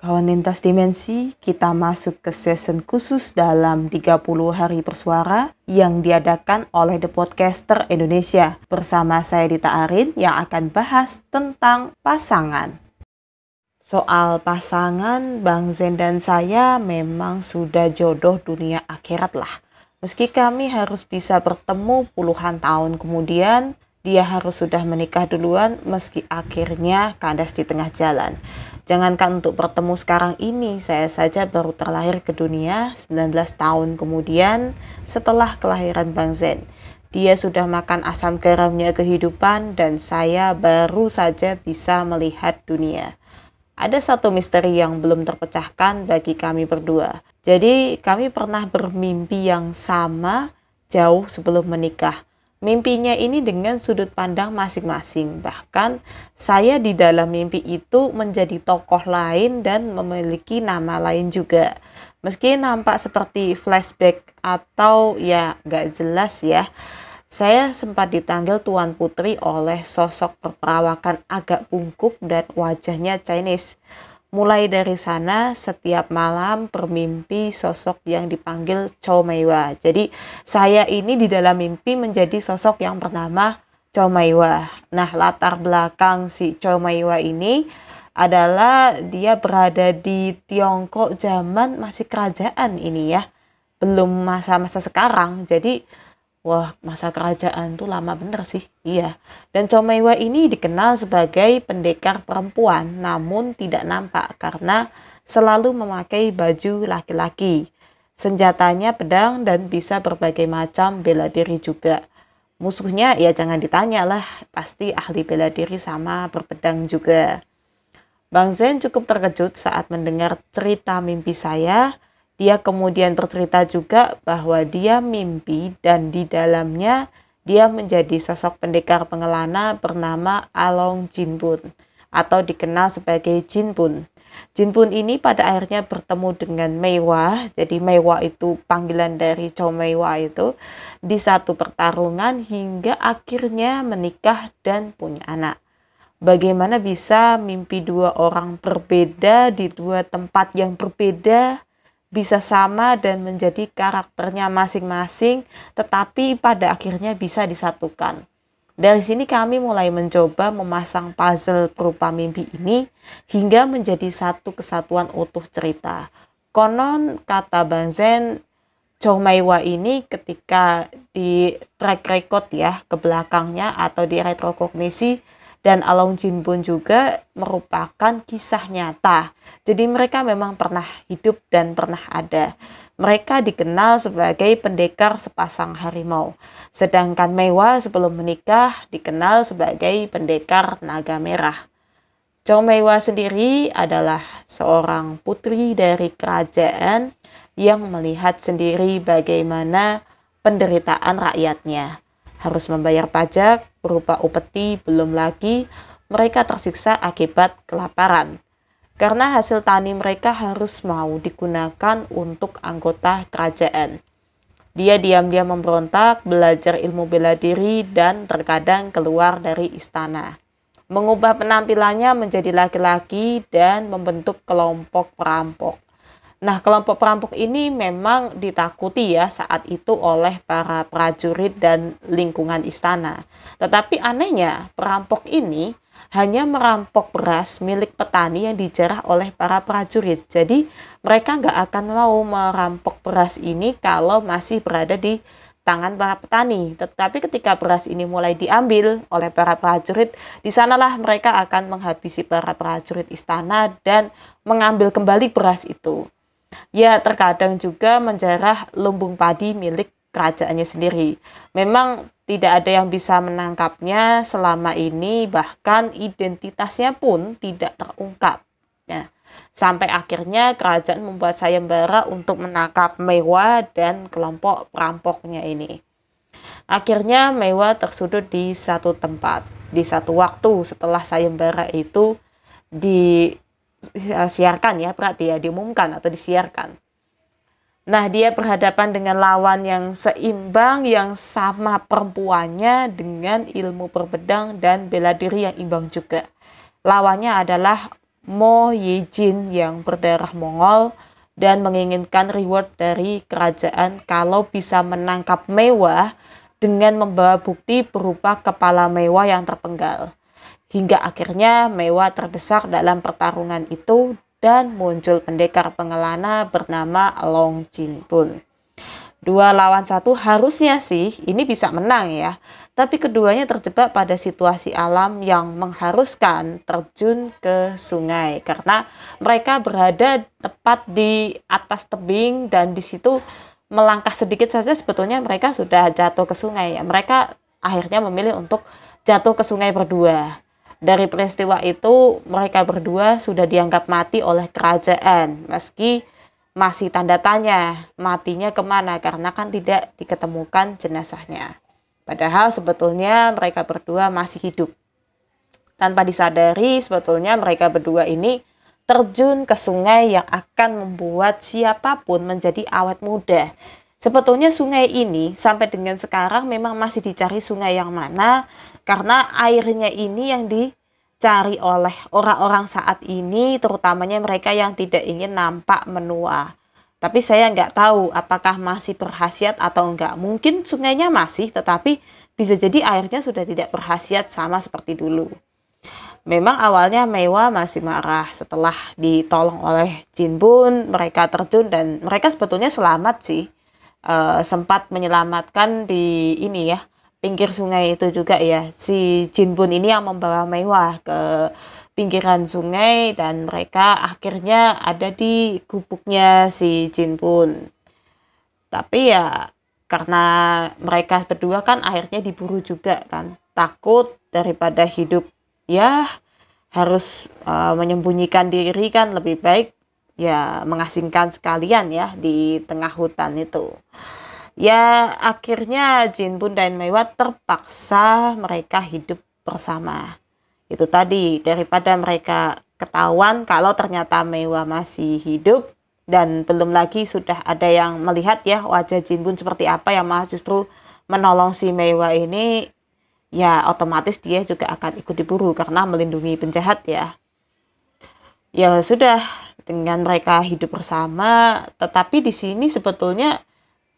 Kawan lintas dimensi, kita masuk ke season khusus dalam 30 hari bersuara yang diadakan oleh The Podcaster Indonesia bersama saya Dita Arin yang akan bahas tentang pasangan. Soal pasangan, Bang Zen dan saya memang sudah jodoh dunia akhirat lah. Meski kami harus bisa bertemu puluhan tahun kemudian, dia harus sudah menikah duluan meski akhirnya kandas di tengah jalan. Jangankan untuk bertemu sekarang ini, saya saja baru terlahir ke dunia 19 tahun kemudian setelah kelahiran Bang Zen. Dia sudah makan asam garamnya kehidupan dan saya baru saja bisa melihat dunia. Ada satu misteri yang belum terpecahkan bagi kami berdua. Jadi kami pernah bermimpi yang sama jauh sebelum menikah mimpinya ini dengan sudut pandang masing-masing. Bahkan saya di dalam mimpi itu menjadi tokoh lain dan memiliki nama lain juga. Meski nampak seperti flashback atau ya gak jelas ya, saya sempat ditanggil Tuan Putri oleh sosok berperawakan agak bungkuk dan wajahnya Chinese. Mulai dari sana, setiap malam bermimpi sosok yang dipanggil Chow Meiwa. Jadi, saya ini di dalam mimpi menjadi sosok yang bernama Chow Meiwa. Nah, latar belakang si Chow Meiwa ini adalah dia berada di Tiongkok zaman masih kerajaan ini ya. Belum masa-masa sekarang. Jadi, Wah, masa kerajaan tuh lama bener sih. Iya. Dan Comeiwa ini dikenal sebagai pendekar perempuan, namun tidak nampak karena selalu memakai baju laki-laki. Senjatanya pedang dan bisa berbagai macam bela diri juga. Musuhnya ya jangan ditanya lah, pasti ahli bela diri sama berpedang juga. Bang Zen cukup terkejut saat mendengar cerita mimpi saya dia kemudian bercerita juga bahwa dia mimpi dan di dalamnya dia menjadi sosok pendekar pengelana bernama Along Jinpun atau dikenal sebagai Jinpun. Jinpun ini pada akhirnya bertemu dengan Meiwa, jadi Meiwa itu panggilan dari Chow Meiwa itu di satu pertarungan hingga akhirnya menikah dan punya anak. Bagaimana bisa mimpi dua orang berbeda di dua tempat yang berbeda bisa sama dan menjadi karakternya masing-masing, tetapi pada akhirnya bisa disatukan. Dari sini kami mulai mencoba memasang puzzle berupa mimpi ini hingga menjadi satu kesatuan utuh cerita. Konon kata Bang Zen, Chow Maiwa ini ketika di track record ya ke belakangnya atau di retrokognisi dan Along Jin pun juga merupakan kisah nyata. Jadi mereka memang pernah hidup dan pernah ada. Mereka dikenal sebagai pendekar sepasang harimau. Sedangkan Mewa sebelum menikah dikenal sebagai pendekar naga merah. Chow Mewa sendiri adalah seorang putri dari kerajaan yang melihat sendiri bagaimana penderitaan rakyatnya harus membayar pajak berupa upeti, belum lagi mereka tersiksa akibat kelaparan. Karena hasil tani mereka harus mau digunakan untuk anggota kerajaan. Dia diam-diam memberontak, belajar ilmu bela diri, dan terkadang keluar dari istana. Mengubah penampilannya menjadi laki-laki dan membentuk kelompok perampok. Nah, kelompok perampok ini memang ditakuti ya saat itu oleh para prajurit dan lingkungan istana. Tetapi anehnya, perampok ini hanya merampok beras milik petani yang dijarah oleh para prajurit. Jadi, mereka nggak akan mau merampok beras ini kalau masih berada di tangan para petani. Tetapi ketika beras ini mulai diambil oleh para prajurit, di sanalah mereka akan menghabisi para prajurit istana dan mengambil kembali beras itu. Ya, terkadang juga menjarah lumbung padi milik kerajaannya sendiri. Memang tidak ada yang bisa menangkapnya selama ini, bahkan identitasnya pun tidak terungkap. Ya. Sampai akhirnya kerajaan membuat sayembara untuk menangkap Mewa dan kelompok perampoknya ini. Akhirnya Mewa tersudut di satu tempat, di satu waktu setelah sayembara itu di disiarkan ya berarti ya diumumkan atau disiarkan. Nah, dia berhadapan dengan lawan yang seimbang, yang sama perempuannya dengan ilmu berbedang dan bela diri yang imbang juga. Lawannya adalah Mo Yejin yang berdarah Mongol dan menginginkan reward dari kerajaan kalau bisa menangkap mewah dengan membawa bukti berupa kepala mewah yang terpenggal. Hingga akhirnya mewah terdesak dalam pertarungan itu dan muncul pendekar pengelana bernama Long Jinpun. Dua lawan satu harusnya sih ini bisa menang ya, tapi keduanya terjebak pada situasi alam yang mengharuskan terjun ke sungai karena mereka berada tepat di atas tebing dan di situ melangkah sedikit saja sebetulnya mereka sudah jatuh ke sungai. Mereka akhirnya memilih untuk jatuh ke sungai berdua. Dari peristiwa itu, mereka berdua sudah dianggap mati oleh kerajaan, meski masih tanda tanya matinya ke mana karena kan tidak diketemukan jenazahnya. Padahal sebetulnya mereka berdua masih hidup. Tanpa disadari, sebetulnya mereka berdua ini terjun ke sungai yang akan membuat siapa pun menjadi awet muda. Sebetulnya sungai ini sampai dengan sekarang memang masih dicari sungai yang mana karena airnya ini yang dicari oleh orang-orang saat ini terutamanya mereka yang tidak ingin nampak menua. Tapi saya nggak tahu apakah masih berhasiat atau enggak mungkin sungainya masih tetapi bisa jadi airnya sudah tidak berhasiat sama seperti dulu. Memang awalnya Mewa masih marah setelah ditolong oleh Jinbun mereka terjun dan mereka sebetulnya selamat sih. E, sempat menyelamatkan di ini ya pinggir sungai itu juga ya. Si Jinbun ini yang membawa Mewah ke pinggiran sungai dan mereka akhirnya ada di gubuknya si Jinbun tapi ya karena mereka berdua kan akhirnya diburu juga kan. Takut daripada hidup ya harus uh, menyembunyikan diri kan. Lebih baik ya mengasingkan sekalian ya di tengah hutan itu ya akhirnya Jinbun dan Meiwa terpaksa mereka hidup bersama. Itu tadi daripada mereka ketahuan kalau ternyata Meiwa masih hidup dan belum lagi sudah ada yang melihat ya wajah Jinbun seperti apa yang malah justru menolong si Meiwa ini ya otomatis dia juga akan ikut diburu karena melindungi penjahat ya. Ya sudah dengan mereka hidup bersama tetapi di sini sebetulnya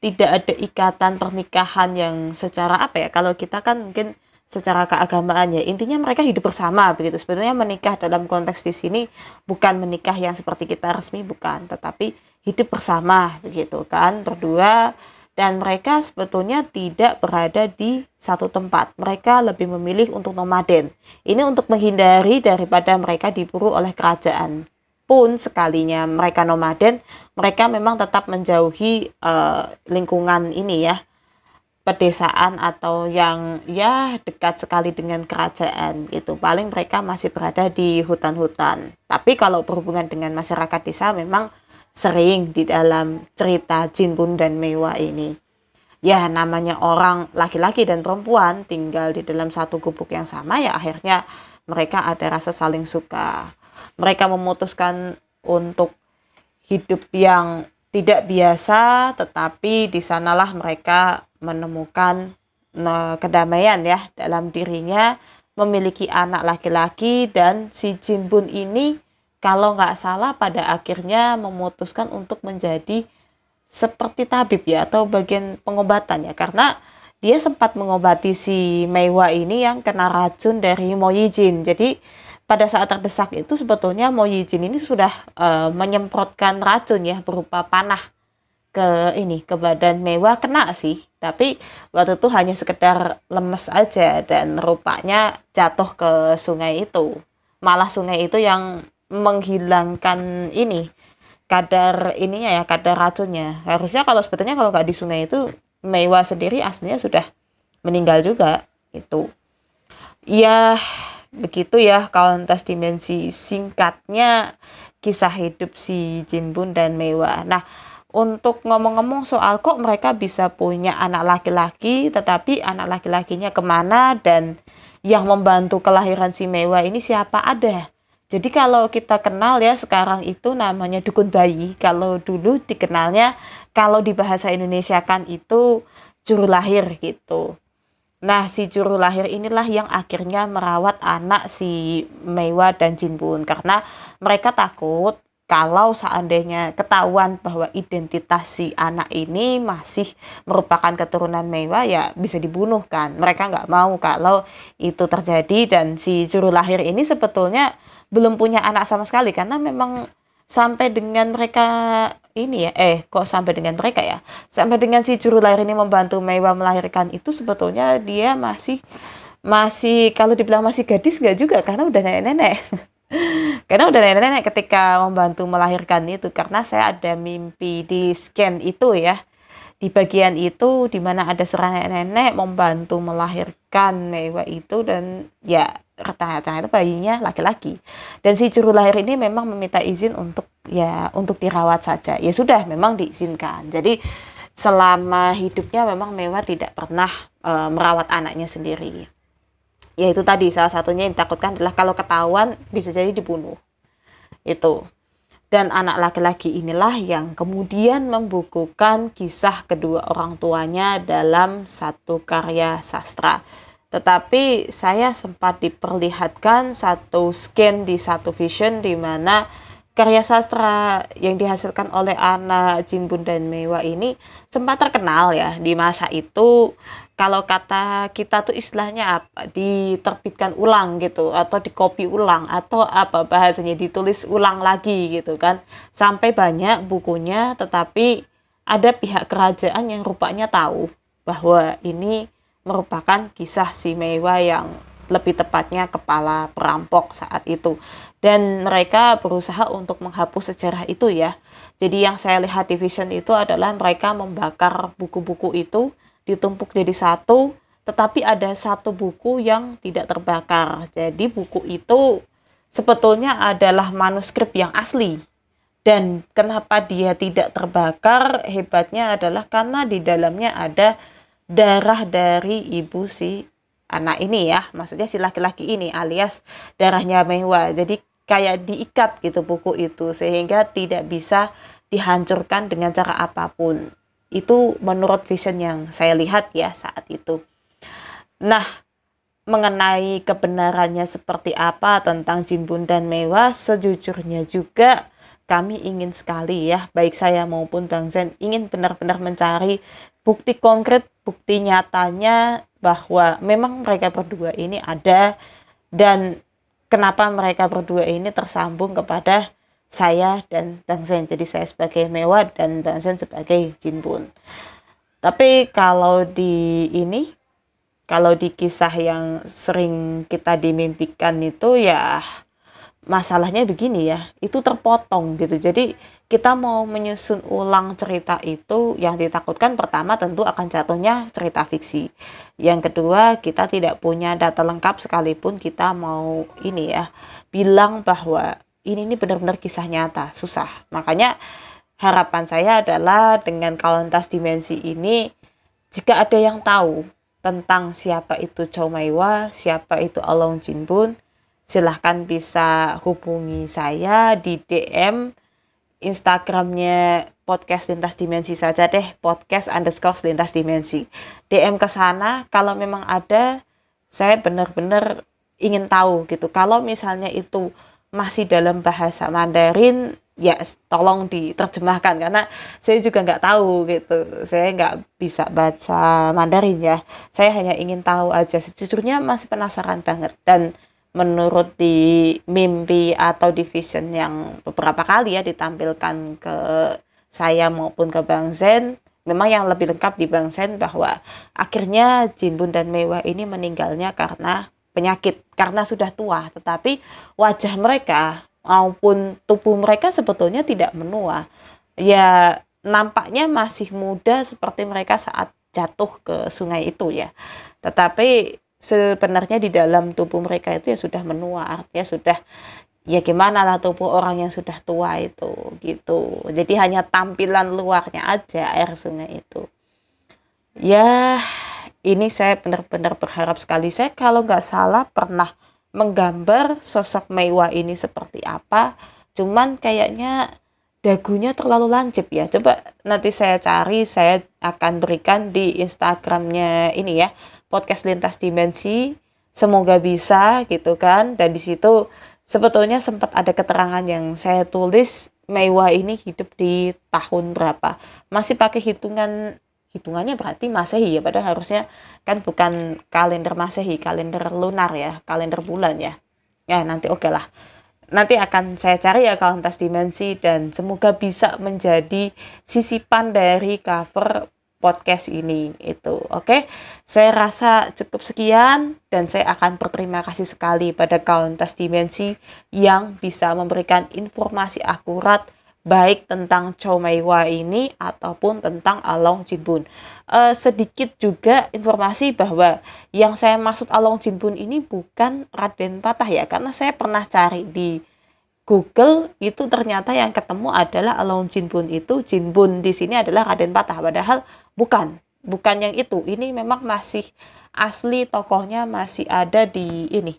tidak ada ikatan pernikahan yang secara apa ya kalau kita kan mungkin secara keagamaan ya intinya mereka hidup bersama begitu. Sebetulnya menikah dalam konteks di sini bukan menikah yang seperti kita resmi bukan. Tetapi hidup bersama begitu kan berdua. Dan mereka sebetulnya tidak berada di satu tempat. Mereka lebih memilih untuk nomaden. Ini untuk menghindari daripada mereka diburu oleh kerajaan pun sekalinya mereka nomaden, mereka memang tetap menjauhi uh, lingkungan ini ya, pedesaan atau yang ya dekat sekali dengan kerajaan itu paling mereka masih berada di hutan-hutan. Tapi kalau berhubungan dengan masyarakat desa memang sering di dalam cerita Jinbun dan Mewa ini. Ya namanya orang laki-laki dan perempuan tinggal di dalam satu gubuk yang sama ya akhirnya mereka ada rasa saling suka mereka memutuskan untuk hidup yang tidak biasa, tetapi di sanalah mereka menemukan kedamaian ya dalam dirinya, memiliki anak laki-laki dan si Jinbun ini kalau nggak salah pada akhirnya memutuskan untuk menjadi seperti tabib ya atau bagian pengobatan ya karena dia sempat mengobati si Meiwa ini yang kena racun dari Mo Yijin. Jadi pada saat terdesak itu sebetulnya Mo Yijin ini sudah uh, menyemprotkan racun ya berupa panah ke ini ke badan mewah kena sih. Tapi waktu itu hanya sekedar lemes aja dan rupanya jatuh ke sungai itu. Malah sungai itu yang menghilangkan ini kadar ininya ya kadar racunnya. Harusnya kalau sebetulnya kalau nggak di sungai itu mewah sendiri aslinya sudah meninggal juga itu. Ya begitu ya kontes dimensi singkatnya kisah hidup si Jinbun dan Mewa. Nah, untuk ngomong-ngomong soal kok mereka bisa punya anak laki-laki, tetapi anak laki-lakinya ke mana dan yang membantu kelahiran si Mewa ini siapa ada. Jadi kalau kita kenal ya sekarang itu namanya dukun bayi. Kalau dulu dikenalnya kalau di bahasa Indonesia kan itu juru lahir gitu. Nah, si juru lahir inilah yang akhirnya merawat anak si Meiwa dan Jinbun karena mereka takut kalau seandainya ketahuan bahwa identitas si anak ini masih merupakan keturunan Meiwa ya bisa dibunuh kan. Mereka nggak mau kalau itu terjadi. Dan si juru lahir ini sebetulnya belum punya anak sama sekali. Karena memang sampai dengan mereka ini ya eh kok sampai dengan mereka ya? Sampai dengan si juru lahir ini membantu Meiwa melahirkan itu sebetulnya dia masih masih kalau dibilang masih gadis nggak juga karena udah nenek-nenek. Karena udah nenek-nenek ketika membantu melahirkan itu karena saya ada mimpi di scan itu ya. Di bagian itu di mana ada seorang nenek-nenek membantu melahirkan Mewa itu dan ya ternyata itu bayinya laki-laki. Dan si juru lahir ini memang meminta izin untuk ya untuk dirawat saja. Ya sudah memang diizinkan. Jadi selama hidupnya memang Mewa tidak pernah e, merawat anaknya sendiri. Ya itu tadi salah satunya yang ditakutkan adalah kalau ketahuan bisa jadi dibunuh. Itu. Dan anak laki-laki inilah yang kemudian membukukan kisah kedua orang tuanya dalam satu karya sastra. Tetapi saya sempat diperlihatkan satu scan di satu vision di mana karya sastra yang dihasilkan oleh anak Jinbun dan Mewa ini sempat terkenal ya di masa itu. Kalau kata kita tuh istilahnya apa? Diterbitkan ulang gitu atau dikopi ulang atau apa bahasanya ditulis ulang lagi gitu kan. Sampai banyak bukunya tetapi ada pihak kerajaan yang rupanya tahu bahwa ini merupakan kisah si Mewa yang lebih tepatnya kepala perampok saat itu dan mereka berusaha untuk menghapus sejarah itu ya jadi yang saya lihat di vision itu adalah mereka membakar buku-buku itu ditumpuk jadi satu, tetapi ada satu buku yang tidak terbakar. Jadi buku itu sebetulnya adalah manuskrip yang asli. Dan kenapa dia tidak terbakar? Hebatnya adalah karena di dalamnya ada darah dari ibu si anak ini ya. Maksudnya si laki-laki ini alias darahnya Mehwa. Jadi kayak diikat gitu buku itu sehingga tidak bisa dihancurkan dengan cara apa pun. Itu menurut vision yang saya lihat ya saat itu. Nah, mengenai kebenarannya seperti apa tentang Jinbun dan Mewa, sejujurnya juga kami ingin sekali ya, baik saya maupun Bang Zen ingin benar-benar mencari bukti konkret, bukti nyatanya bahwa memang mereka berdua ini ada dan kenapa mereka berdua ini tersambung kepada saya dan Bang Zen. Jadi saya sebagai Mewa dan Bang Zen sebagai Jinbun. Tapi kalau di ini, kalau di kisah yang sering kita dimimpikan itu ya masalahnya begini ya, itu terpotong gitu. Jadi kita mau menyusun ulang cerita itu yang ditakutkan pertama tentu akan jatuhnya cerita fiksi. Yang kedua, kita tidak punya data lengkap sekalipun kita mau ini ya bilang bahwa ini ini benar-benar kisah nyata, susah. Makanya harapan saya adalah dengan kalentas dimensi ini jika ada yang tahu tentang siapa itu Chow Maiwa, siapa itu Along Jinbun, silahkan bisa hubungi saya di DM Instagramnya podcast lintas dimensi saja deh, podcast underscore lintas dimensi. DM ke sana, kalau memang ada, saya benar-benar ingin tahu gitu. Kalau misalnya itu masih dalam bahasa Mandarin ya tolong diterjemahkan karena saya juga nggak tahu gitu saya nggak bisa baca Mandarin ya saya hanya ingin tahu aja sejujurnya masih penasaran banget dan menurut di mimpi atau di vision yang beberapa kali ya ditampilkan ke saya maupun ke Bang Zen memang yang lebih lengkap di Bang Zen bahwa akhirnya Jinbun dan Mewa ini meninggalnya karena penyakit karena sudah tua, tetapi wajah mereka maupun tubuh mereka sebetulnya tidak menua. Ya nampaknya masih muda seperti mereka saat jatuh ke sungai itu ya. Tetapi sebenarnya di dalam tubuh mereka itu ya sudah menua, artinya sudah ya gimana lah tubuh orang yang sudah tua itu gitu. Jadi hanya tampilan luarnya aja air sungai itu. Ya ini saya benar-benar berharap sekali. Saya kalau nggak salah pernah menggambar sosok Meiwa ini seperti apa. Cuman kayaknya dagunya terlalu lancip ya. Coba nanti saya cari saya akan berikan di instagramnya ini ya podcast lintas dimensi. Semoga bisa gitu kan. Dan di situ sebetulnya sempat ada keterangan yang saya tulis Meiwa ini hidup di tahun berapa. Masih pakai hitungan hitungannya berarti Masehi ya, padahal harusnya kan bukan kalender Masehi, kalender lunar ya, kalender bulan ya. Ya, nanti oke okay lah nanti akan saya cari ya kauntas dimensi dan semoga bisa menjadi sisipan dari cover podcast ini itu oke okay? saya rasa cukup sekian dan saya akan berterima kasih sekali pada kauntas dimensi yang bisa memberikan informasi akurat baik tentang Chow Meiwa ini ataupun tentang Along Jinbun. Uh, sedikit juga informasi bahwa yang saya maksud Along Jinbun ini bukan Raden Patah ya, karena saya pernah cari di Google itu ternyata yang ketemu adalah Along Jinbun itu Jinbun di sini adalah Raden Patah padahal bukan bukan yang itu. Ini memang masih asli tokohnya masih ada di ini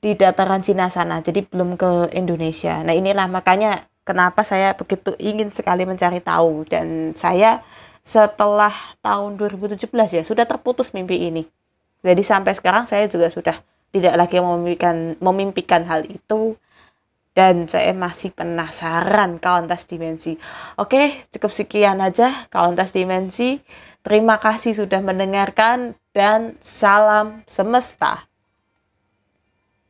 di dataran Cina sana jadi belum ke Indonesia. Nah inilah makanya kenapa saya begitu ingin sekali mencari tahu. Dan saya setelah tahun 2017 ya sudah terputus mimpi ini. Jadi sampai sekarang saya juga sudah tidak lagi memimpikan memimpikan hal itu dan saya masih penasaran kauntas dimensi. Oke, cukup sekian aja kauntas dimensi. Terima kasih sudah mendengarkan dan salam semesta.